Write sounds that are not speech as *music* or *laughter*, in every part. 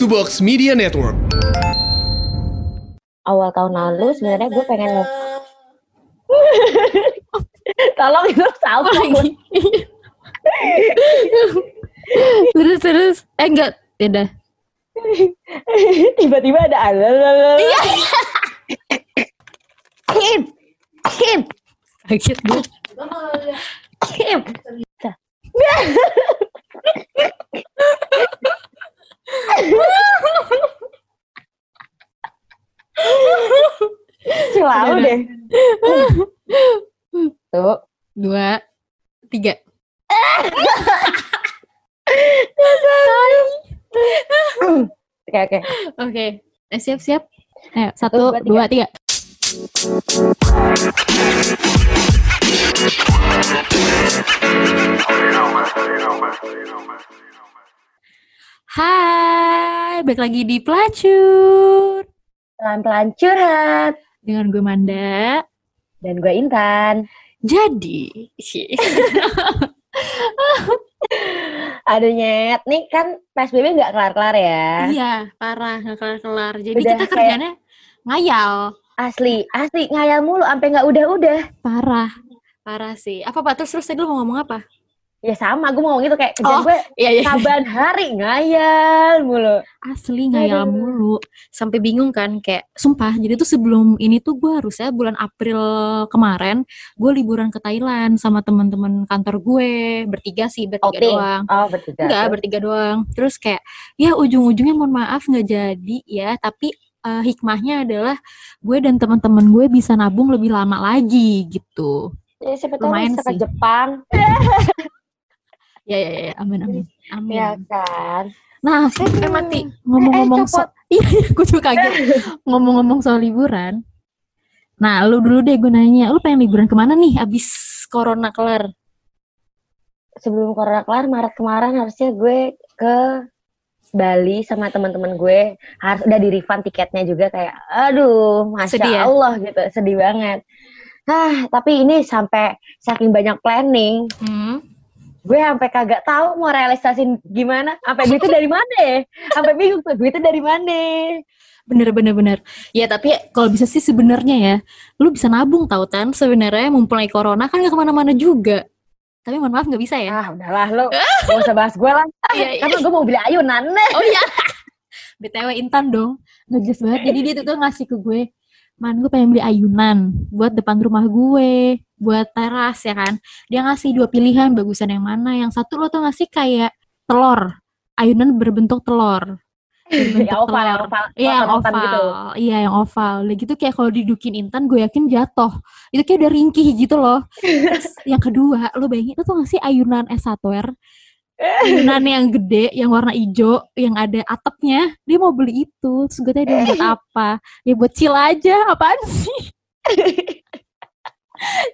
to Box Media Network. awal tahun lalu sebenarnya gue pengen mau *laughs* tolong itu salto lagi. *laughs* terus terus. Eh enggak. Ya dah tiba-tiba ada alalala Iya. Kim Kim. Kaget gue Kim *laughs* Udah, deh. Tuh dua tiga. Oke oke. Oke eh, siap siap. Ayo, satu, dua, dua, tiga. Hai, balik lagi di Pelacur. pelan-pelan curhat Dengan gue Manda. dan gue Intan Jadi, *laughs* aduh nyet nih kan PSBB nggak kelar-kelar ya iya, parah, nggak kelar-kelar. Jadi Udah kita kayak- kerjanya ngayal. asli asli ngayal mulu sampai nggak udah-udah Parah. Parah sih. Apa, Pak? Terus, terus tadi lu mau ngomong apa? Ya sama gue mau ngomong gitu kayak kerjaan Oh. gue Iya, iya. saban hari ngayal mulu Asli ngayal Aduh. mulu. Sampai bingung kan, kayak sumpah. Jadi tuh sebelum ini tuh gue harusnya bulan April kemarin, gue liburan ke Thailand sama teman-teman kantor gue. Bertiga sih, bertiga doang. oh bertiga Enggak, bertiga doang. Terus kayak, ya ujung-ujungnya mohon maaf nggak jadi ya. Tapi eh, hikmahnya adalah gue dan teman-teman gue bisa nabung lebih lama lagi gitu. ya, siapa tahu lumayan ke. Jepang *laughs* Ya, ya, ya. Amin, amin. Amin. ya kan Nah, eh mati. Ngomong-ngomong copot. so Iya, gue juga kaget. *laughs* Ngomong-ngomong soal liburan. Nah, lu dulu deh gue nanya, lu pengen liburan ke mana nih abis corona kelar? sebelum corona kelar Maret kemarin harusnya gue ke Bali sama teman-teman gue harus udah di refund tiketnya juga kayak aduh masya Sedih ya? Allah gitu sedih banget ah tapi ini sampai saking banyak planning Hmm. Gue sampai kagak tahu mau realisasin gimana sampai duitnya dari mana ya sampai bingung tuh duitnya dari mana Bener, bener, bener. Ya, tapi kalau bisa sih sebenarnya ya, lu bisa nabung tau kan sebenarnya mumpung lagi corona kan gak ke mana-mana juga. Tapi mohon maaf nggak bisa ya. ah udahlah lo *laughs* gak usah bahas gue lah *laughs* Iya, iya. karena gue mau beli ayunan Oh iya. *laughs* BTW Intan dong. Nggak jelas banget. Jadi dia tuh ngasih ke gue. Man, gue pengen beli ayunan buat depan rumah gue, buat teras ya kan. Dia ngasih dua pilihan, bagusan yang mana. Yang satu lo tuh ngasih kayak telur. Ayunan berbentuk telur. *laughs* Berbentuk ya oval telur. oval Iya, yang oval-oval oval. gitu Iya, yang oval. Udah gitu kayak kalau didukin Intan, gue yakin jatuh. Itu kayak udah ringkih gitu loh. *laughs* Terus yang kedua, lo bayangin, lo tuh ngasih ayunan es satwer. *laughs* Ayunan yang gede, yang warna hijau, yang ada atapnya. Dia mau beli itu. Terus gue tanya dia buat apa? Ya buat chill aja. Apaan sih? *laughs*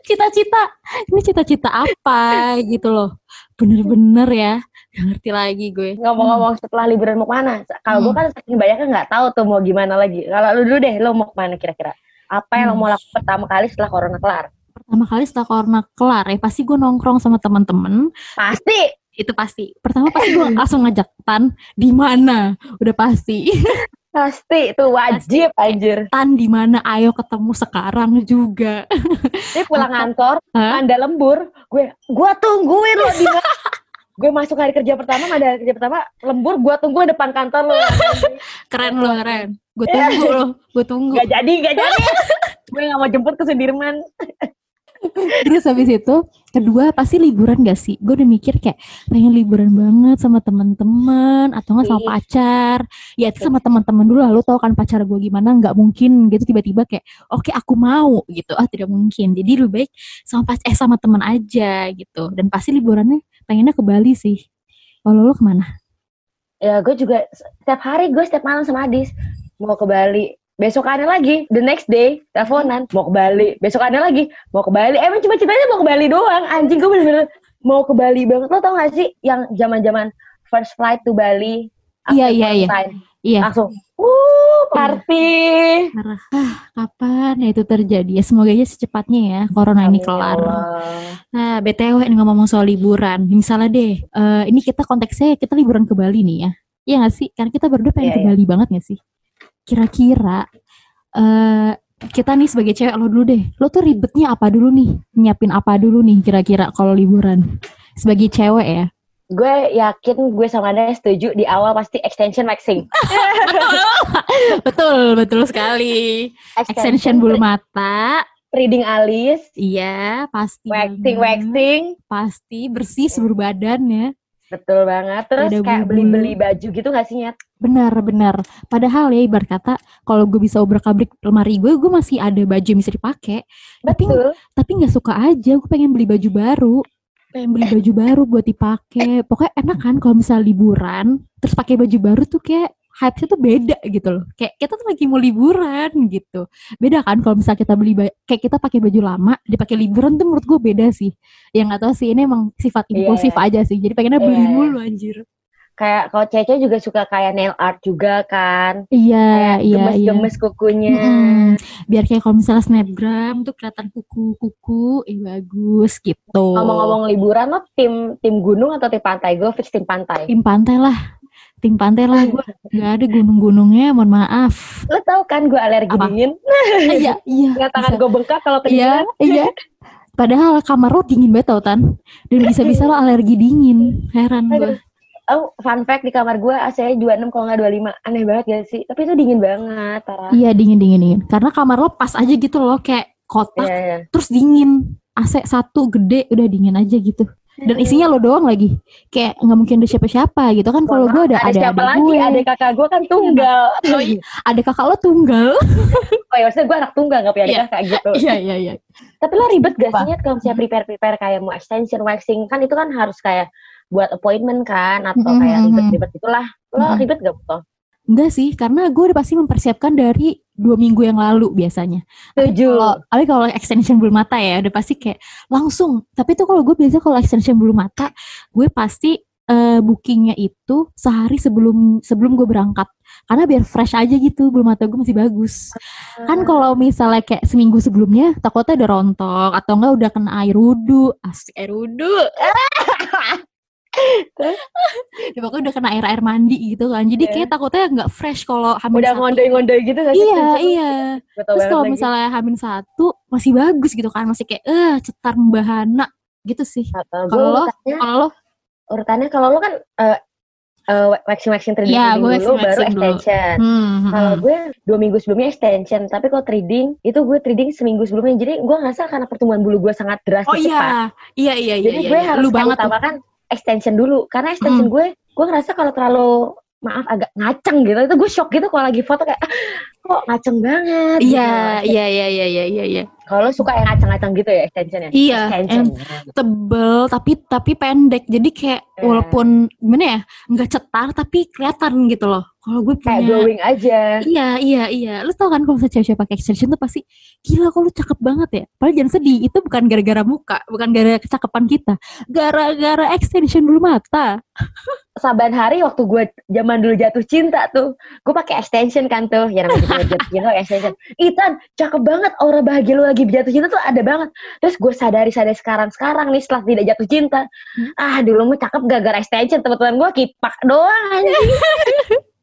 Cita-cita. Ini cita-cita apa gitu loh. Bener-bener ya. Gak ngerti lagi gue. ngomong-ngomong setelah liburan mau ke mana kalau gue Hmm. kan saking banyaknya nggak tahu tuh mau gimana lagi kalau lu dulu deh lu mau ke mana kira-kira apa yang lo Hmm. mau lakukan pertama kali setelah corona kelar Pertama kali setelah corona kelar ya pasti gue nongkrong sama teman-teman pasti itu pasti. Pertama pasti gue *laughs* langsung ngajak Tan di mana? Udah pasti. pasti itu wajib anjir Tan di mana? Ayo ketemu sekarang juga. dia pulang kantor anda lembur gue gue tungguin lo di mana *laughs* gue masuk hari kerja pertama ada hari kerja pertama lembur gue tungguin depan kantor lo *laughs* Keren loh, keren. Gue tunggu loh, gue tunggu. nggak jadi nggak jadi gue nggak mau jemput ke Sudirman Terus habis itu, kedua pasti liburan gak sih? Gue udah mikir kayak pengen liburan banget sama teman-teman atau nggak sama Ih. pacar. Ya itu sama teman-teman dulu lah. Lu tau kan pacar gue gimana? Nggak mungkin gitu tiba-tiba kayak oke aku mau gitu. Ah tidak mungkin. Jadi lebih baik sama pacar eh sama teman aja gitu. Dan pasti liburannya pengennya ke Bali sih. Kalau lu ke mana? ya gue juga setiap hari gue setiap malam sama Adis mau ke Bali besokannya lagi the next day teleponan mau ke Bali besokannya lagi mau ke Bali emang cuma ceritanya mau ke Bali doang anjing gue bener-bener mau ke Bali banget lo tau gak sih yang zaman zaman first flight to Bali Iya, iya, iya. Iya. langsung uh party Parah. Ah, kapan ya itu terjadi? Ya semoga aja secepatnya ya corona ini Amin, ya kelar. Nah, BTW ini ngomong soal liburan. Misalnya deh, eh, ini kita konteksnya kita liburan ke Bali nih ya. Iya gak sih? Karena kita berdua pengen Iya, ke iya. Bali banget gak sih? Kira-kira eh kita nih sebagai cewek lo dulu deh. Lo tuh ribetnya apa dulu nih? Nyiapin apa dulu nih kira-kira kalau liburan? Sebagai cewek ya. Gue yakin gue sama Anda setuju di awal pasti extension waxing. *laughs* betul, betul sekali. Extension bulu mata. reading alis, Iya, pasti. waxing, banget. waxing. Pasti bersih seluruh badan ya. Betul banget. Terus Ada kayak beli-beli baju gitu gak sih, Nyet? Benar, benar. Padahal ya ibarat kata kalau gue bisa obrak-abrik lemari gue, gue masih ada baju yang bisa dipakai. Tapi Betul. tapi nggak suka aja, gue pengen beli baju baru. Pengen beli baju baru buat dipakai. Pokoknya enak kan kalau misal liburan, terus pakai baju baru tuh kayak hype-nya tuh beda gitu loh. Kayak kita tuh lagi mau liburan gitu. Beda kan kalau misal kita beli kayak kita pakai baju lama, dipakai liburan tuh menurut gue beda sih. Yang nggak tahu sih ini emang sifat Iya, impulsif iya. aja sih. Jadi pengennya beli Iya, iya. mulu anjir. Kayak kalau cewek juga suka kayak nail art juga kan. Iya, Kayak iya, iya. gemes-gemes kukunya. Mm-mm. Biar kayak kalau misalnya snapgram tuh kelihatan kuku-kuku, eh bagus gitu. Ngomong-ngomong liburan lo tim tim gunung atau tim pantai? Gue fix tim pantai. tim pantai lah, tim pantai lah gue nggak ada gunung-gunungnya, mohon maaf. Lo tau kan gue alergi Apa? dingin? Ah, Iya, iya. Nggak tangan gue bengkak kalau Iya, kedinginan. iya. Padahal kamar lo dingin banget tau Tan. Dan bisa-bisa lo alergi dingin. Heran gue. Oh, fun fact di kamar gue AC-nya 26 kalau nggak 25. Aneh banget gak sih? Tapi itu dingin banget, parah. Iya dingin dingin dingin. Karena kamar lo pas aja gitu loh kayak kotak Iya, iya. terus dingin. AC satu gede udah dingin aja gitu. Dan isinya lo doang lagi. Kayak nggak mungkin ada siapa-siapa gitu kan. Kalau gue ada ada, siapa lagi? gue. Ada kakak gue kan tunggal. Oh, iya. Ada kakak lo tunggal. *laughs* Oh ya maksudnya gue anak tunggal gak punya Iya. kakak gitu. Iya iya iya. Tapi lo ribet gak sih kalau misalnya prepare-prepare kayak mau extension, waxing kan itu kan harus kayak buat appointment kan atau kayak ribet-ribet itulah. Lo ribet gak Puto? Enggak sih, karena gue udah pasti mempersiapkan dari dua minggu yang lalu biasanya. Setuju. Kalau tapi kalau extension bulu mata ya udah pasti kayak langsung. Tapi tuh kalau gue biasa kalau extension bulu mata, gue pasti eh, bookingnya itu sehari sebelum sebelum gue berangkat. Karena biar fresh aja gitu, bulu mata gue masih bagus. Kan kalau misalnya kayak seminggu sebelumnya takutnya udah rontok atau enggak udah kena air wudhu, asik air wudhu. *laughs* ya, pokoknya udah kena air air mandi gitu kan. Jadi Iya. kayak takutnya nggak fresh kalau hamil udah ngondoi-ngondoi gitu gak sih? Iya, iya. Terus banget kalau misalnya hamil satu masih bagus gitu kan, masih kayak eh cetar membahana gitu sih. Kalau lo, kalau lo, urutannya kalau lo kan eh eh, waxing-waxing 3D Iya, treating gue dulu baru waxing-waxing dulu. extension. hmm, hmm, Kalau hmm. gue dua minggu sebelumnya extension, tapi kalau trading itu gue trading seminggu sebelumnya. Jadi gue ngerasa karena pertumbuhan bulu gue sangat drastis oh cepat. iya, iya, iya, iya, Jadi iya, gue iya. harus lu banget tuh. Extension dulu. Karena extension Hmm. gue, gue ngerasa kalau terlalu maaf agak ngaceng gitu. Itu gue shock gitu kalau lagi foto kayak "Ah, kok ngaceng banget. gitu. Iya, iya, iya, iya, iya, iya, iya. Kalau suka yang ngaceng-ngaceng gitu ya extensionnya? Iya, Extension. Tebel tapi tapi pendek. Jadi kayak Eh. walaupun gimana ya, nggak cetar tapi kelihatan gitu loh. Kalau gue Kayak punya glowing aja. Iya, iya, iya. Lu tau kan kalau misalnya cewek-cewek pakai extension tuh pasti gila kok lu cakep banget ya. Padahal jangan sedih, itu bukan gara-gara muka, bukan gara-gara kecakapan kita. Gara-gara extension bulu mata. Saban hari waktu gue zaman dulu jatuh cinta tuh, gue pakai extension kan tuh, ya namanya jatuh cinta extension. Itan, cakep banget aura bahagia lu lagi jatuh cinta tuh ada banget. Terus gue sadari sadari sekarang sekarang nih setelah tidak jatuh cinta, ah dulu mah cakep gara-gara extension teman-teman gue kipak doang anjing. *laughs*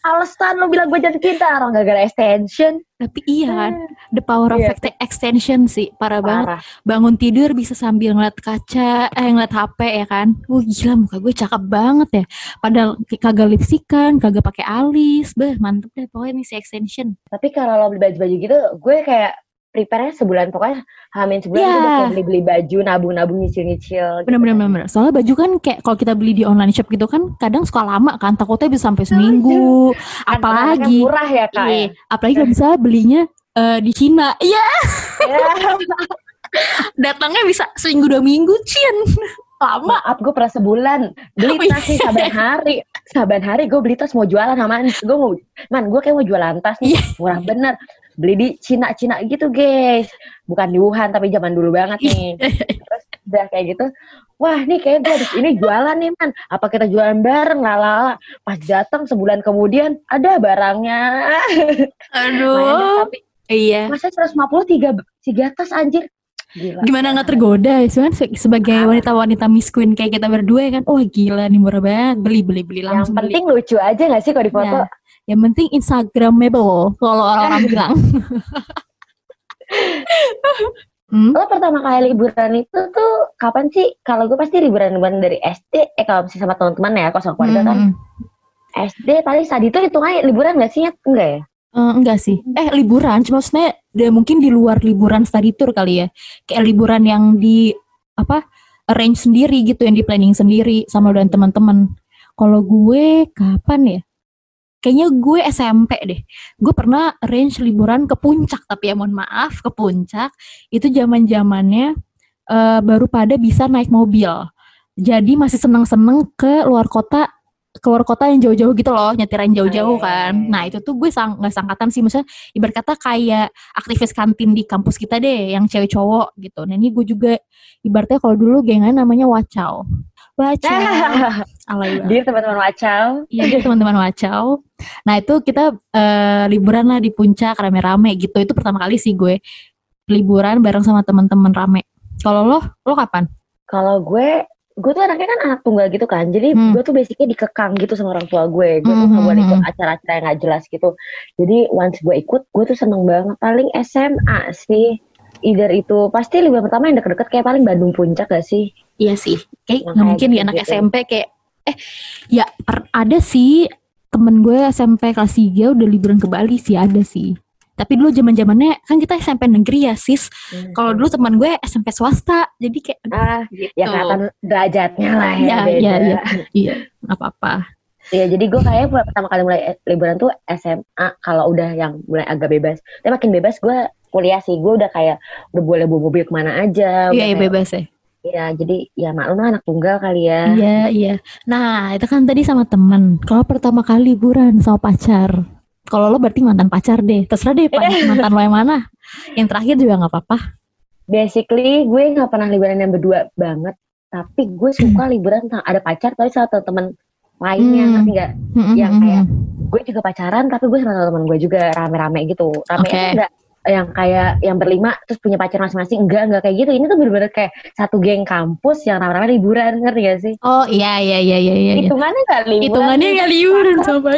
Alasan lo bilang gue jatuh cinta orang gara-gara extension. Tapi iya kan, the power of Iya. ex- extension sih, parah, banget. Parah. Bangun tidur bisa sambil ngeliat kaca, eh ngeliat HP ya kan. Wah gila muka gue cakep banget ya. Padahal kagak lipstikan, kagak pakai alis. Bah, mantep deh pokoknya nih si extension. Tapi kalau lo beli baju-baju gitu, gue kayak prepare-nya sebulan pokoknya hamin sebulan Iya. gue udah kayak beli-beli baju, nabung-nabung nyicil-nyicil. gitu Bener-bener kan. bener. Soalnya baju kan kayak kalau kita beli di online shop gitu kan kadang suka lama kan. Takutnya bisa sampai seminggu. Kan apalagi barangnya murah ya kak. Iya, apalagi kalau misalnya belinya eh, di Cina. Iya, Ya. *laughs* datangnya bisa seminggu dua minggu, Cin. Lama. Maaf gue pernah sebulan beli Oh, tas nih saban hari. Saban hari gue beli tas mau jualan sama gue mau man gue kayak mau jualan tas nih Iya. murah bener. Beli di Cina Cina gitu guys. Bukan di Wuhan tapi zaman dulu banget nih. *laughs* Terus udah kayak gitu. Wah nih kayak gue habis ini jualan nih man. Apa kita jualan bareng lala. Pas datang sebulan kemudian ada barangnya. *laughs* Aduh. tapi Iya. masa 150 tiga, tiga tas anjir. Gila. Gimana nggak tergoda ya Cuman se- sebagai wanita-wanita Miss Queen kayak kita berdua ya kan Wah gila nih murah banget Beli beli beli Yang langsung beli penting lucu aja gak sih kalau di foto? Ya. Yang penting Instagramable Kalau orang-orang bilang *laughs* Hmm? Lo pertama kali liburan itu tuh kapan sih? Kalau gue pasti liburan-liburan dari SD. Eh kalau masih sama teman-teman ya, kalau sama keluarga kan. Hmm. SD paling saat itu hitungannya liburan gak sih? Enggak ya? Eh, enggak sih. Eh liburan, cuma maksudnya dia mungkin di luar liburan study tour kali ya. Kayak liburan yang di apa arrange sendiri gitu, yang di planning sendiri sama dan teman-teman. Kalau gue kapan ya? Kayaknya gue SMP deh. Gue pernah arrange liburan ke puncak, tapi ya mohon maaf ke puncak itu zaman zamannya eh, baru pada bisa naik mobil. Jadi masih seneng-seneng ke luar kota keluar kota yang jauh-jauh gitu loh, nyetirin jauh-jauh Ah, iya, kan. iya, iya. Nah itu tuh gue sang nggak sangkatan sih, maksudnya ibarat kata kayak aktivis kantin di kampus kita deh, yang cewek cowok gitu. Nah ini gue juga ibaratnya kalau dulu gengan namanya wacau. Wacau, *laughs* alay banget. Dia teman-teman wacau. Iya dia teman-teman wacau. Nah itu kita eh, liburan lah di puncak rame-rame gitu. Itu pertama kali sih gue liburan bareng sama teman-teman rame. Kalau lo, lo kapan? Kalau gue, gue tuh anaknya kan anak tunggal gitu kan. Jadi Hmm. gue tuh basicnya dikekang gitu sama orang tua gue. Gue tuh Hmm, gak boleh hmm, ikut hmm. acara-acara yang gak jelas gitu. Jadi once gue ikut, gue tuh seneng banget. Paling SMA sih. Either itu pasti liburan pertama yang deket-deket kayak paling Bandung Puncak gak sih? Iya sih. Kayak nggak mungkin di anak gitu-gitu. SMP kayak eh ya per- ada sih temen gue SMP kelas 3 udah liburan ke Bali sih ada sih. Tapi dulu zaman zamannya kan kita SMP negeri ya sis. Kalau dulu teman gue SMP swasta, jadi kayak ah, gitu. ya kelihatan derajatnya lah ya, Iya, beda. iya, iya. iya apa-apa. Iya, jadi gue kayak pertama kali mulai liburan tuh SMA kalau udah yang mulai agak bebas. Tapi makin bebas gue kuliah sih. Gue udah kayak udah boleh bawa mobil ke mana aja. Iya, iya bebas ya. Iya, jadi ya maklum anak tunggal kali ya. Iya, iya. Nah, itu kan tadi sama temen. Kalau pertama kali liburan sama pacar. Kalau lo berarti mantan pacar deh. Terserah deh *laughs* mantan lo yang mana. Yang terakhir juga nggak apa-apa. Basically gue nggak pernah liburan yang berdua banget. Tapi gue suka liburan sama ada pacar tapi sama temen lainnya. Hmm. Ngerti nggak? Mm-mm, Yang mm-mm. kayak gue juga pacaran tapi gue sama temen gue juga rame-rame gitu. Rame Oke. enggak yang kayak yang berlima terus punya pacar masing-masing enggak enggak kayak gitu ini tuh bener-bener kayak satu geng kampus yang rame-rame liburan ngerti gak sih Oh iya iya iya iya iya. hitungannya nggak liburan Hitungannya nggak liburan *laughs* sama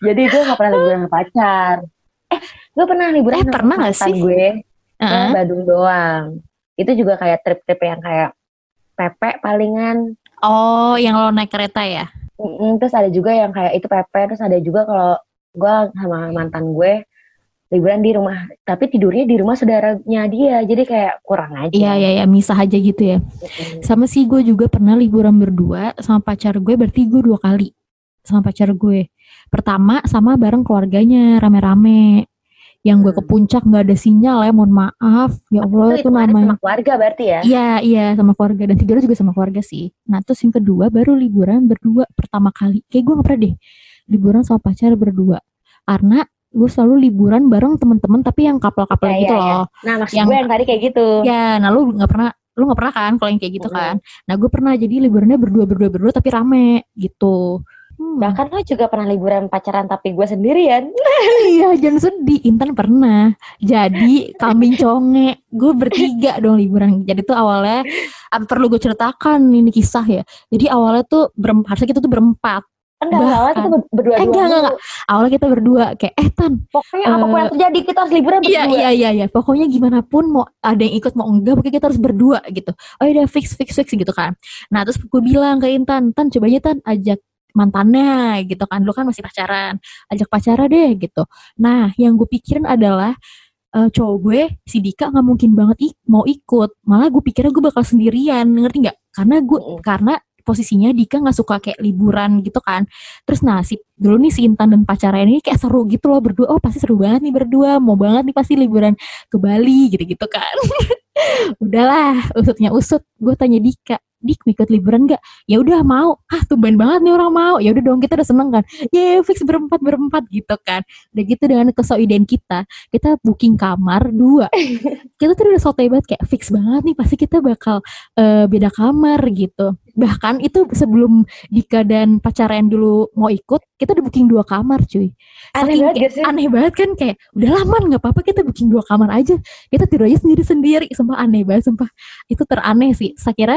jadi gue nggak pernah liburan sama pacar eh gue pernah liburan Eh, sama pernah mantan sih? gue ke Heeh. Bandung doang itu juga kayak trip-trip yang kayak pepe palingan Oh, yang lo naik kereta ya? Mm-mm, terus ada juga yang kayak itu pepe terus ada juga kalau gue sama mantan gue liburan di rumah tapi tidurnya di rumah saudaranya dia jadi kayak kurang aja Iya iya iya, misah aja gitu ya. Sama sih gue juga pernah liburan berdua sama pacar gue, berarti gue dua kali sama pacar gue. Pertama sama bareng keluarganya rame-rame. Yang gue ke Hmm. puncak nggak ada sinyal ya, mohon maaf. Ya Allah itu itu namanya. sama keluarga berarti ya Iya iya sama keluarga dan tidurnya juga sama keluarga sih. Nah terus yang kedua baru liburan berdua pertama kali. Kayak gue gak pernah deh liburan sama pacar berdua. Karena gue selalu liburan bareng temen-temen tapi yang couple-couple Iya, gitu iya. loh. Nah, maksud Yang- gue yang tadi kayak gitu. Ya, nah lu nggak pernah, lu nggak pernah kan kalau yang kayak gitu Mm-mm. kan? Nah gue pernah jadi liburannya berdua berdua berdua tapi rame gitu. Hmm. Bahkan lo juga pernah liburan pacaran tapi gue sendirian. *laughs* iya jangan sedih, Intan pernah. Jadi kambing conge, gue bertiga dong liburan. Jadi tuh awalnya apa perlu gue ceritakan ini kisah ya. Jadi awalnya tuh berempat, harusnya kita tuh berempat. Enggak, awalnya kita ber- berdua Eh, enggak, enggak, enggak. Awalnya kita berdua kayak eh Tan, Pokoknya Eh, apa pun yang terjadi kita harus liburan Iya berdua. iya iya iya. Pokoknya gimana pun mau ada yang ikut mau enggak, pokoknya kita harus berdua gitu. Oh udah fix fix fix gitu kan. Nah terus gue bilang ke Intan, Tan coba aja Tan ajak mantannya gitu kan. Lu kan masih pacaran, ajak pacara deh gitu. Nah yang gue pikirin adalah eh, cowok gue si Dika nggak mungkin banget ik- mau ikut. Malah gue pikirnya gue bakal sendirian, ngerti nggak? Karena gue Mm-mm. karena posisinya Dika nggak suka kayak liburan gitu kan. Terus nah si dulu nih si Intan dan pacarnya ini kayak seru gitu loh berdua. Oh pasti seru banget nih berdua. Mau banget nih pasti liburan ke Bali gitu-gitu kan. *laughs* Udahlah, usutnya usut. Gue tanya Dika, Dik mau ikut liburan gak? Ya udah mau. Ah tumben banget nih orang mau. Ya udah dong kita udah seneng kan. Yeay fix berempat berempat gitu kan. Udah gitu dengan kesoidean kita, kita booking kamar dua. *laughs* kita tuh udah sotoy banget kayak fix banget nih pasti kita bakal eh, beda kamar gitu. Bahkan itu sebelum Dika dan pacaran dulu mau ikut kita udah booking dua kamar cuy. Aneh Saking banget kayak- gak sih? aneh banget kan kayak udah lama nggak apa-apa kita booking dua kamar aja. Kita tidur aja sendiri sendiri sumpah aneh banget sumpah. Itu teraneh sih. Saya kira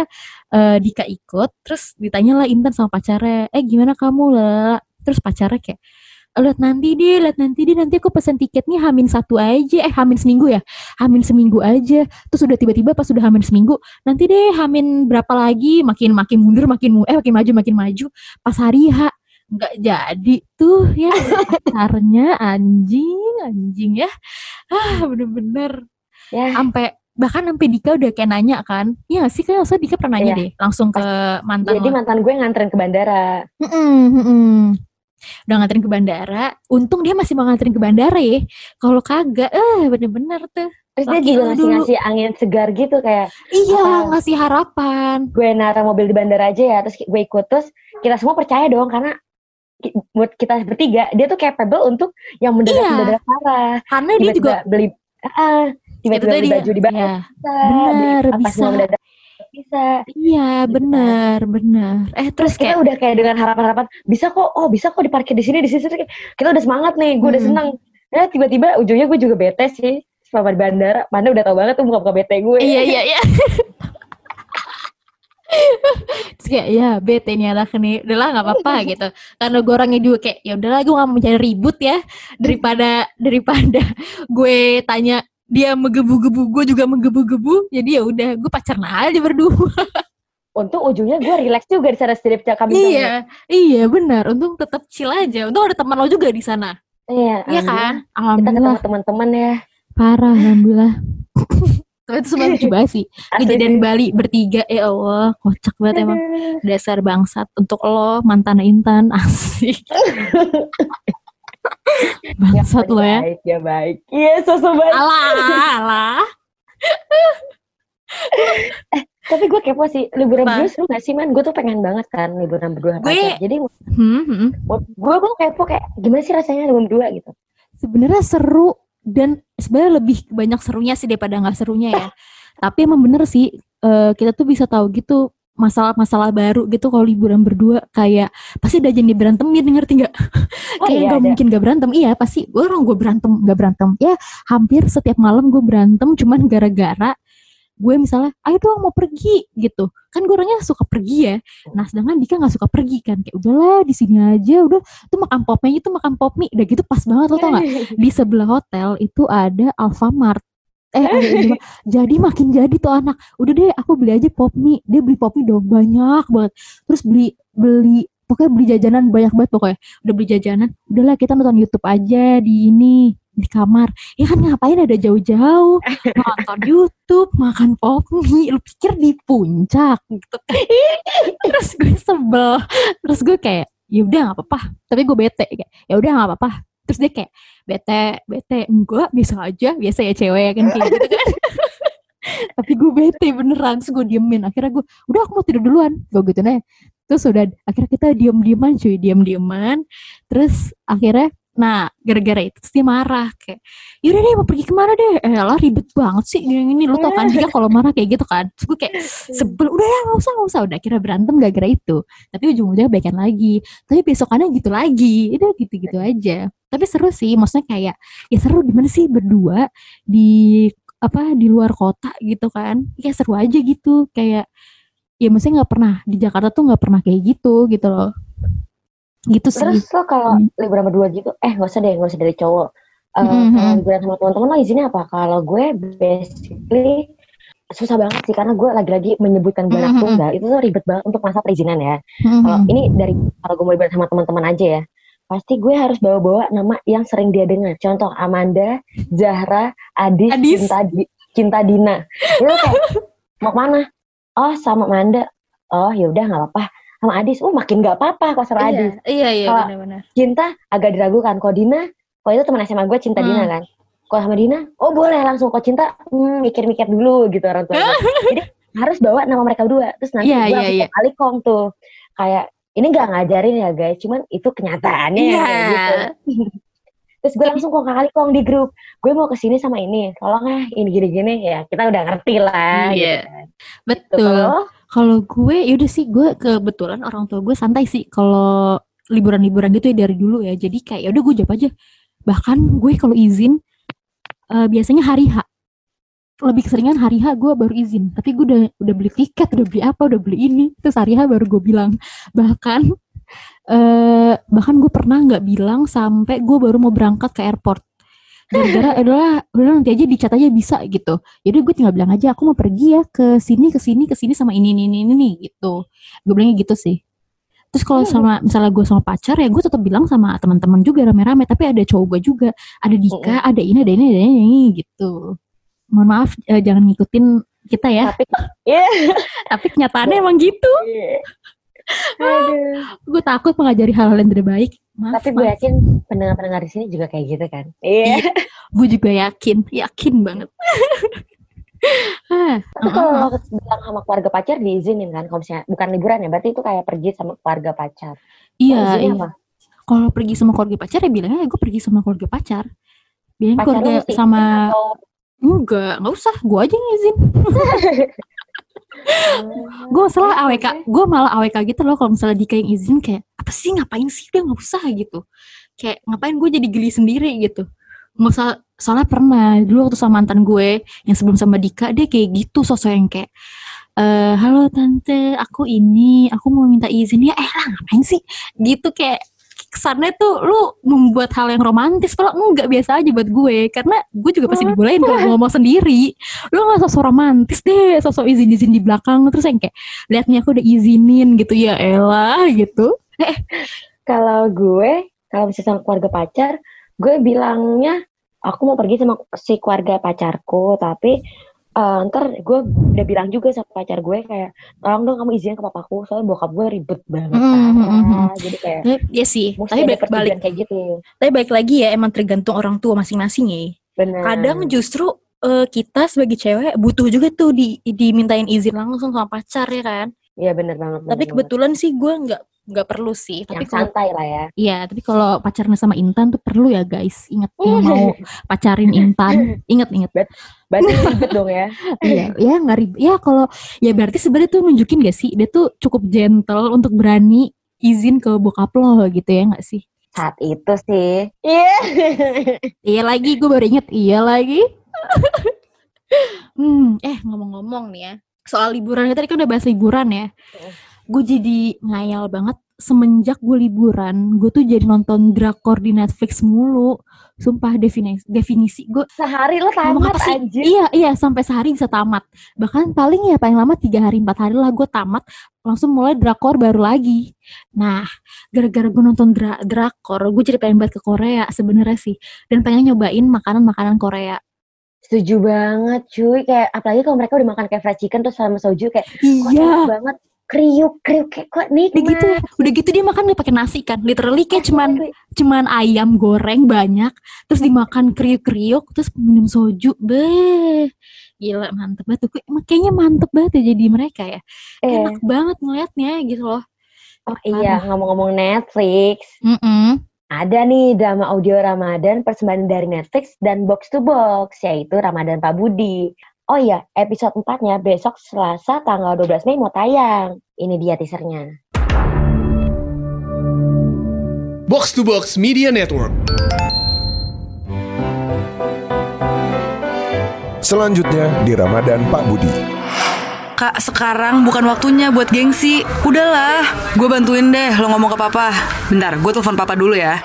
eh, Dika ikut terus ditanya lah Intan sama pacarnya eh gimana kamu lah terus pacarnya kayak lihat nanti deh, lihat nanti deh, nanti aku pesen tiketnya hamin satu aja, eh hamin seminggu ya, hamin seminggu aja, terus udah tiba-tiba pas udah hamin seminggu, nanti deh hamin berapa lagi, makin makin mundur, makin mu- eh makin maju, makin maju, pas hari H. Nggak jadi tuh ya. Si pacarnya anjing, anjing ya, ah bener-bener. Ya, sampai bahkan sampai Dika udah kayak nanya kan, ya sih kan usah Dika pernah nanya Iya. deh, langsung ke mantan jadi lo. mantan gue nganterin ke bandara. Mm-mm, mm-mm. Udah nganterin ke bandara. Untung dia masih mau nganterin ke bandara ya. Kalau kagak, eh bener-bener tuh. Terus dia juga ngasih ngasih angin segar gitu kayak Iya, Apa? ngasih harapan. gue naruh mobil di bandara aja ya, terus gue ikut terus kita semua percaya dong karena buat kita bertiga dia tuh capable untuk yang mendadak Iya. mendadak parah. Karena dia juga beli ah, tiba-tiba beli baju di bandara Iya, bisa, bener, beli bisa. semua mendadak bisa. iya Gitu bener, bener. Eh terus Terus kita kayak, udah kayak dengan harapan-harapan bisa kok, oh bisa kok diparkir di sini di sini. Kita udah semangat nih, gue udah Hmm. seneng. Ya tiba-tiba ujungnya gue juga bete sih. Selama di bandara, Panda udah tau banget tuh muka-muka bete gue. iya iya iya. Terus kayak ya bete nih anak nih udahlah nggak apa-apa *laughs* gitu karena gue orangnya juga kayak ya udahlah gue nggak mau mencari ribut ya daripada daripada gue tanya dia menggebu-gebu gue juga menggebu-gebu jadi ya udah gue pacaran aja berdua. Untung ujungnya gue relax juga di sana setiap kami iya iya benar. Untung tetap chill aja. Untung ada teman lo juga di sana. Iya, iya alhamdulillah. kan? Kita alhamdulillah. ketemu teman-teman ya. parah alhamdulillah. *laughs* Tapi itu semua lucu banget sih. Kejadian. Bali bertiga ya Allah. Kocak banget emang. Dasar bangsat. Untuk lo mantan Intan. *laughs* Asik *laughs* bangsat lo ya Baik, ya baik. Iya, sosok baik. alah *laughs* alah Tapi gue kepo sih, liburan berdua seru gak sih, man? Gue tuh pengen banget kan liburan berdua. Gue- pacar. Jadi hmm, hmm. gue gue kepo kayak gimana sih rasanya liburan berdua gitu. sebenarnya seru dan sebenarnya lebih banyak serunya sih daripada nggak serunya ya *laughs* tapi emang bener sih eh, kita tuh bisa tahu gitu masalah-masalah baru gitu kalau liburan berdua kayak pasti udah jadi berantemin ngerti nggak? Oh kayak iya, nggak ada. mungkin gak berantem. Iya pasti. Orang gue berantem nggak berantem. Ya hampir setiap malam gue berantem cuman gara-gara gue misalnya ayo dong mau pergi gitu. Kan gue orangnya suka pergi ya. Nah sedangkan Dika nggak suka pergi kan. Kayak udahlah di sini aja udah. Tuh makan pop mie itu makan pop mie. Udah gitu pas banget lo tau nggak? *laughs* Di sebelah hotel itu ada Alfamart eh ada Indomaret. jadi makin jadi tuh anak. Udah deh aku beli aja pop mie dia beli pop mie dong banyak banget. Terus beli beli pokoknya beli jajanan banyak banget pokoknya. Udah beli jajanan udahlah kita nonton YouTube aja di ini di kamar. Ya kan ngapain ada jauh-jauh? *laughs* Nonton YouTube makan pop mie lu pikir di puncak gitu. Kan *laughs* terus gue sebel. Terus gue kayak ya udah nggak apa-apa. Tapi gue bete kayak ya udah nggak apa-apa terus dia kayak bete bete enggak biasa aja biasa ya cewek kan kayak gitu kan. *laughs* Tapi gue bete beneran terus gue diemin. Akhirnya gue udah aku mau tidur duluan. Gue gitu nih terus udah akhirnya kita diem dieman cuy diem dieman terus akhirnya nah gara-gara itu dia marah kayak yaudah deh mau pergi ke mana deh? Eh lah ribet banget sih gini gini lu tau kan dia kalau marah kayak gitu kan. Terus gue kayak sebel udah ya nggak usah nggak usah. Udah kira berantem gara-gara itu. Tapi ujung-ujungnya baikan lagi. Tapi besokannya gitu lagi. Udah gitu-gitu aja. Tapi seru sih maksudnya kayak ya seru gimana sih berdua di apa di luar kota gitu kan. Kayak seru aja gitu. Kayak ya maksudnya nggak pernah di Jakarta tuh nggak pernah kayak gitu gitu loh gitu sih Terus lo kalau Hmm. liburan berdua gitu, eh nggak usah deh, nggak usah dari cowok. Eh, Mhm. Kalau liburan sama teman-teman lo izinnya apa? Kalau gue basically susah banget sih karena gue lagi-lagi menyebutkan gue anak Mhm. tunggal itu tuh ribet banget untuk masa perizinan ya. Mhm. Kalau ini dari kalau gue mau liburan sama teman-teman aja ya, pasti gue harus bawa-bawa nama yang sering dia dengar. Contoh Amanda, Zahra, Adis, Adis. Cinta, Di- Cinta Dina. Itu kayak *laughs* mau ke mana? Oh sama Amanda. Oh ya udah nggak apa-apa. Sama Adis, oh makin nggak apa-apa kalau sama Adis. iya iya Kalau- benar-benar Cinta agak diragukan. Kok Dina, kok itu teman SMA gue Cinta Hmm. Dina kan. Kok sama Dina, oh boleh langsung. Kok Cinta, hmm, mikir-mikir dulu gitu orang tua. *laughs* Jadi harus bawa nama mereka berdua. Terus nanti Iya, gue iya, langsung iya. kali kong tuh. Kayak, ini gak ngajarin ya guys, cuman itu kenyataannya Iya. kayak gitu. *laughs* Terus gue langsung kong kali kong di grup. Gue mau ke sini sama ini. Tolong ah, ini gini-gini. Ya kita udah ngerti lah. Iya. Gitu kan. Tuh, betul kalau lo, Kalau gue yaudah sih gue kebetulan orang tua gue santai sih kalau liburan-liburan gitu ya dari dulu ya. Jadi kayak yaudah gue jawab aja. Bahkan gue kalau izin eh, biasanya hari H. Lebih keseringan hari H gue baru izin. Tapi gue udah udah beli tiket, udah beli apa, udah beli ini. Terus hari H baru gue bilang. *laughs* Bahkan eh bahkan gue pernah nggak bilang sampai gue baru mau berangkat ke airport. Gara-gara adalah udah nanti aja dicat aja bisa gitu. Jadi gue tinggal bilang aja aku mau pergi ya ke sini ke sini ke sini sama ini ini ini, ini gitu. Gue bilangnya gitu sih. Terus kalau Hmm. sama misalnya gue sama pacar ya gue tetap bilang sama teman-teman juga rame-rame tapi ada cowok gue juga, ada Dika, ada ini, ada ini, ada ini gitu. Mohon maaf eh, jangan ngikutin kita ya, Tapi Iya. *laughs* tapi kenyataannya emang gitu. Iya. *laughs* Gue takut mengajari hal-hal yang tidak baik. Maaf, Tapi gue maaf. yakin pendengar-pendengar di sini juga kayak gitu kan. Iya. gue juga yakin, yakin banget. *laughs* Ah, Tapi kalau bilang sama keluarga pacar diizinin kan, kalau misalnya bukan liburan ya, berarti itu kayak pergi sama keluarga pacar. iya, Oh, iya. apa? Kalau pergi sama keluarga pacar ya bilangnya gue pergi sama keluarga pacar. Lu keluarga sama atau enggak, nggak usah, gue aja yang izin. Hmm, Gue salah oke, AWK, gue malah AWK gitu loh kalau misalnya Dika yang izin kayak apa sih? Ngapain sih? Udah nggak usah gitu. Kayak ngapain gue jadi geli sendiri? gitu. Nggak usah, soalnya pernah dulu waktu sama mantan gue yang sebelum sama Dika dia kayak gitu sosok yang kayak eh halo tante aku ini aku mau minta izin ya. Eh lah ngapain sih? Gitu kayak kesannya tuh lu membuat hal yang romantis kalau enggak biasa aja buat gue. Karena gue juga pasti dibolehin kalau ngomong sendiri. Lu nggak sosok romantis deh sosok izin izin di belakang. Terus yang kayak lihat nih aku udah izinin gitu. Ya elah gitu Kalau gue, kalau misalnya sama keluarga pacar, gue bilangnya aku mau pergi sama si keluarga pacarku, tapi eh, ntar gue udah bilang juga sama pacar gue kayak tolong dong kamu izin ke papaku soalnya bokap gue ribet banget Hmm, hmm, hmm, parah. hmm. jadi kayak ya sih tapi balik balik kayak gitu tapi balik lagi ya emang tergantung orang tua masing-masing ya benar kadang justru eh, kita sebagai cewek butuh juga tuh di dimintain izin langsung sama pacar ya kan Iya benar banget tapi banget. kebetulan sih gue nggak nggak perlu sih tapi yang kalau santai lah ya Iya, tapi kalau pacarnya sama Intan tuh perlu ya guys. Ingat yang *laughs* mau pacarin Intan, *laughs* ingat-ingat. berarti ribet dong ya *laughs* iya, ya nggak ribet. Ya kalau ya berarti sebenarnya tuh nunjukin gak sih dia tuh cukup gentle untuk berani izin ke bokap lo gitu ya nggak sih? saat itu sih iya Iya lagi, gue baru inget. Iya lagi. hmm, eh ngomong-ngomong nih ya, soal liburan tadi kan udah bahas liburan ya. Gue jadi ngayal banget semenjak gue liburan, gue tuh jadi nonton drakor di Netflix mulu. Sumpah definisi definisi gue sehari lo tamat anjir Iya iya sampai sehari bisa tamat. Bahkan paling ya paling lama tiga hari empat hari lah gue tamat langsung mulai drakor baru lagi. Nah gara-gara gue nonton dra- drakor, gue jadi pengen banget ke Korea sebenarnya sih dan pengen nyobain makanan-makanan Korea. setuju banget cuy kayak apalagi kalau mereka udah makan kayak fried chicken terus sama soju kayak Iya. banget kriuk kriuk kayak kok Udah nikmat gitu ya, udah gitu dia makan gak pakai nasi kan, literally kayak cuman cuman ayam goreng banyak, terus dimakan kriuk-kriuk, terus minum soju, beh, gila mantep banget tuh, Kayak- kayaknya mantep banget ya jadi mereka ya, eh. enak banget ngeliatnya gitu loh. oh iya ngomong-ngomong Netflix. Mm-mm. ada nih drama audio Ramadan persembahan dari Netflix dan Box to Box yaitu Ramadan Pak Budi Oh iya, episode 4-nya besok Selasa tanggal 12 Mei mau tayang. Ini dia teasernya. Box to Box Media Network. Selanjutnya di Ramadan Pak Budi. Kak, sekarang bukan waktunya buat gengsi. Udahlah, gue bantuin deh lo ngomong ke papa. Bentar, gue telepon papa dulu ya.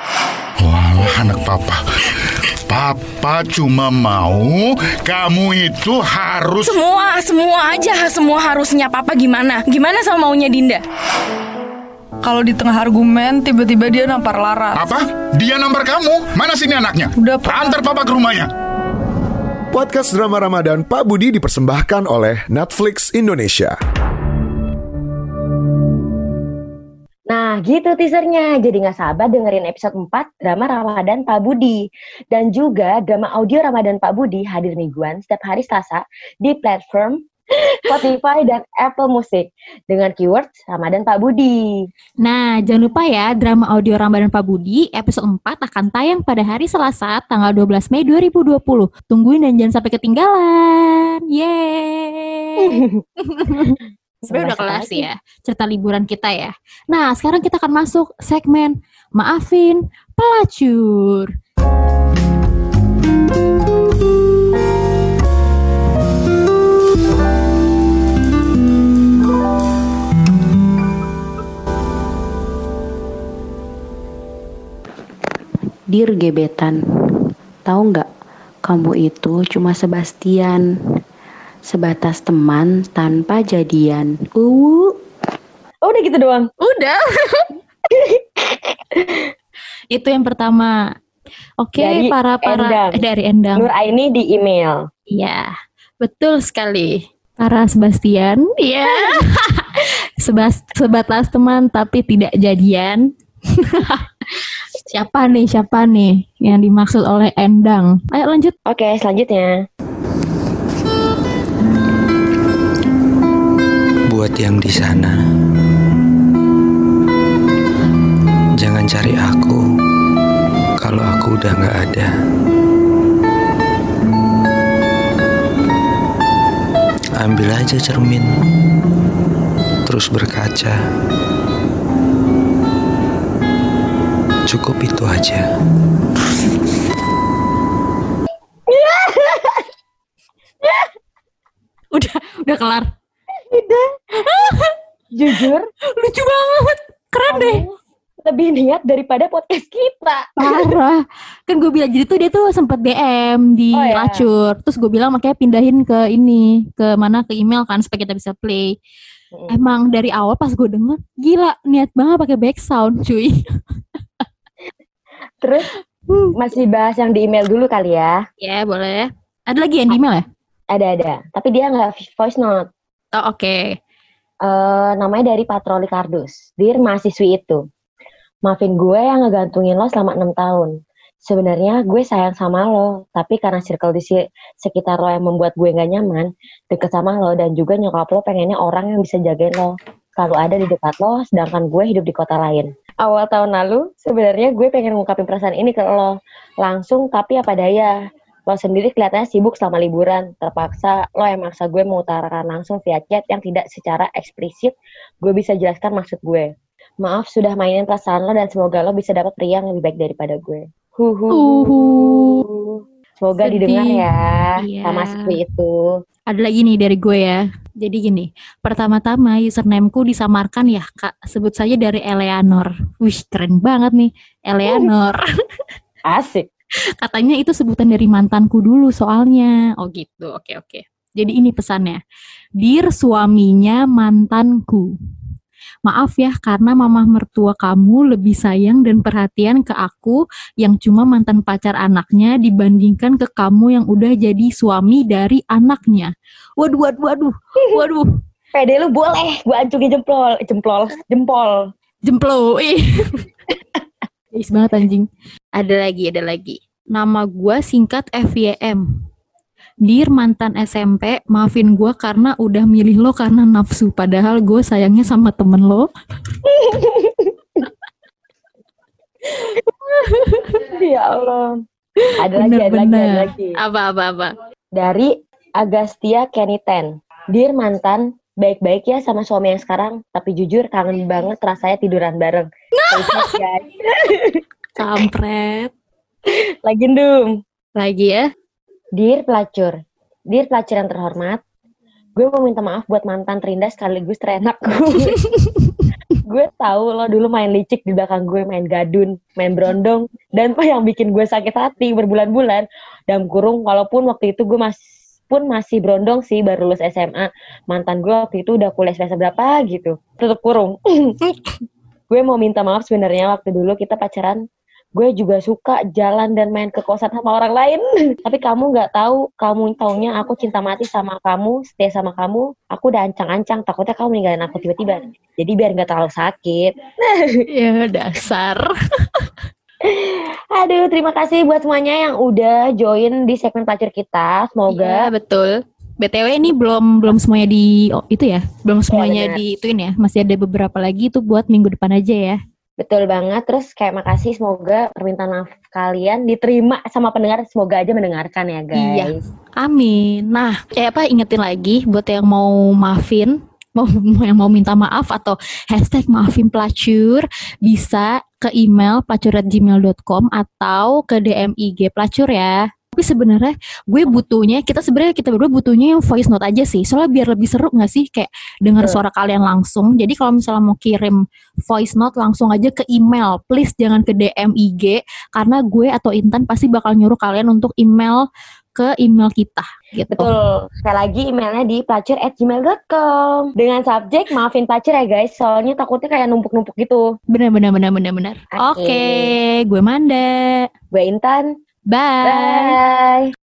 Wah, anak papa. Papa cuma mau kamu itu harus Semua, semua aja, semua harusnya papa gimana? Gimana sama maunya Dinda? Kalau di tengah argumen, tiba-tiba dia nampar Lara. apa? Dia nampar kamu. Mana sini anaknya? Udah, Pak. Antar papa ke rumahnya. Podcast drama Ramadan Pak Budi dipersembahkan oleh Netflix Indonesia. Nah, gitu teasernya. Jadi nggak sabar dengerin episode 4 drama Ramadan Pak Budi. Dan juga drama audio Ramadan Pak Budi hadir mingguan setiap hari Selasa di platform *laughs* Spotify dan Apple Music dengan keyword Ramadan Pak Budi. Nah, jangan lupa ya, drama audio Ramadan Pak Budi episode 4 akan tayang pada hari Selasa tanggal 12 Mei 2020. Tungguin dan jangan sampai ketinggalan. Yeay. *laughs* Sebenarnya udah kelas lagi? ya, cerita liburan kita ya. Nah, sekarang kita akan masuk segmen Maafin Pelacur. Dir gebetan, tahu nggak? Kamu itu cuma Sebastian, sebatas teman tanpa jadian. Uh, Oh udah gitu doang. Udah. *laughs* Itu yang pertama. Oke, Dari para para Endang. eh, dari Endang. Nur Aini di email. Iya, betul sekali. Para Sebastian, iya. *laughs* Sebas, sebatas teman tapi tidak jadian. *laughs* siapa nih, siapa nih yang dimaksud oleh Endang? Ayo lanjut. Oke selanjutnya. Buat yang di sana, jangan cari aku kalau aku udah nggak ada. Ambil aja cermin, terus berkaca. Cukup itu aja. *laughs* Udah, udah kelar. Jujur Lucu banget. Keren deh. lebih niat daripada podcast kita. Parah. Kan gue bilang jadi tuh dia tuh sempet DM di Oh, ya. Lacur. Terus gue bilang makanya pindahin ke ini, ke mana ke email kan supaya kita bisa play. Mm. Emang dari awal pas gue denger, gila niat banget pakai back sound, cuy. Terus masih bahas yang di email dulu kali ya. Ya, boleh. Ada lagi yang di email ya? Ada ada. Tapi dia nggak voice note. Oh, oke. Eh, namanya dari Patroli Kardus. Dear mahasiswi itu. Maafin gue yang ngegantungin lo selama 6 tahun. Sebenarnya gue sayang sama lo, tapi karena circle di sekitar lo yang membuat gue gak nyaman, deket sama lo dan juga nyokap lo pengennya orang yang bisa jagain lo. Selalu ada di dekat lo, sedangkan gue hidup di kota lain. Awal tahun lalu, sebenarnya gue pengen ngungkapin perasaan ini ke lo. Langsung, tapi apa daya. Lo sendiri kelihatannya sibuk selama liburan. Terpaksa lo yang maksa gue mengutarakan langsung via chat yang tidak secara eksplisit gue bisa jelaskan maksud gue. Maaf sudah mainin perasaan lo dan semoga lo bisa dapat pria yang lebih baik daripada gue. Huhu. Uhu. Semoga Sedih. didengar ya Iya. sama si itu. Ada lagi nih dari gue ya. Jadi gini, pertama-tama usernameku disamarkan ya kak. Sebut saja dari Eleanor. Wih keren banget nih, Eleanor. Asik. Katanya itu sebutan dari mantanku dulu soalnya. Oh gitu, oke oke. Jadi ini pesannya. Dir suaminya mantanku. Maaf ya karena mama mertua kamu lebih sayang dan perhatian ke aku yang cuma mantan pacar anaknya dibandingkan ke kamu yang udah jadi suami dari anaknya. Waduh, waduh, waduh, waduh, Pede lu boleh, gue ancungin jempol, jempol, jempol. jemplo. Ih. *laughs* Guys banget anjing. Ada lagi, ada lagi. Nama gua singkat FYM. Dir mantan SMP, maafin gua karena udah milih lo karena nafsu. Padahal gue sayangnya sama temen lo. *laughs* ya Allah. Ada lagi, ada lagi, ada lagi. Apa, apa, apa. Dari Agastia Keniten. Dear mantan, baik-baik ya sama suami yang sekarang, tapi jujur kangen banget rasanya tiduran bareng. Safe, guys. *laughs* Kampret. Lagi dum. Lagi ya. Dear pelacur, Dear pelacur yang terhormat, gue mau minta maaf buat mantan terindah sekaligus terenak gue. *laughs* gue tahu lo dulu main licik di belakang gue, main gadun, main berondong, dan apa *laughs* yang bikin gue sakit hati berbulan-bulan, dalam kurung, walaupun waktu itu gue masih pun masih berondong sih baru lulus SMA mantan gue waktu itu udah kuliah semester berapa gitu. Tutup kurung. *laughs* Gue mau minta maaf sebenarnya waktu dulu kita pacaran. Gue juga suka jalan dan main ke kosan sama orang lain. *laughs* Tapi kamu nggak tahu kamu taunya aku cinta mati sama kamu setia sama kamu. Aku udah ancang-ancang takutnya kamu ninggalin aku tiba-tiba. Jadi biar nggak terlalu sakit. *laughs* Ya dasar. Aduh terima kasih buat semuanya yang udah join di segmen pelacur kita Iya, semoga betul. BTW ini belum belum semuanya di oh, itu ya, belum semuanya benar. di ituin ya. Masih ada beberapa lagi itu buat minggu depan aja ya. betul banget terus kayak makasih semoga permintaan maaf kalian diterima sama pendengar semoga aja mendengarkan ya guys Iya. Amin. Nah, eh apa ingetin lagi buat yang mau maafin *laughs* mau yang mau minta maaf atau hashtag maafin pelacur bisa ke email pelacur@gmail.com atau ke DM IG pelacur ya. Tapi sebenarnya gue butuhnya kita sebenarnya kita berdua butuhnya yang voice note aja sih. Soalnya biar lebih seru nggak sih kayak dengar Betul. suara kalian langsung. Jadi kalau misalnya mau kirim voice note langsung aja ke email. Please jangan ke DM IG karena gue atau Intan pasti bakal nyuruh kalian untuk email ke email kita gitu. Betul. Sekali lagi emailnya di pelacur@gmail.com dengan subjek maafin pelacur ya guys. Soalnya takutnya kayak numpuk-numpuk gitu. Bener bener bener bener bener. Oke. Oke, gue Manda. Gue Intan. Bye. Bye.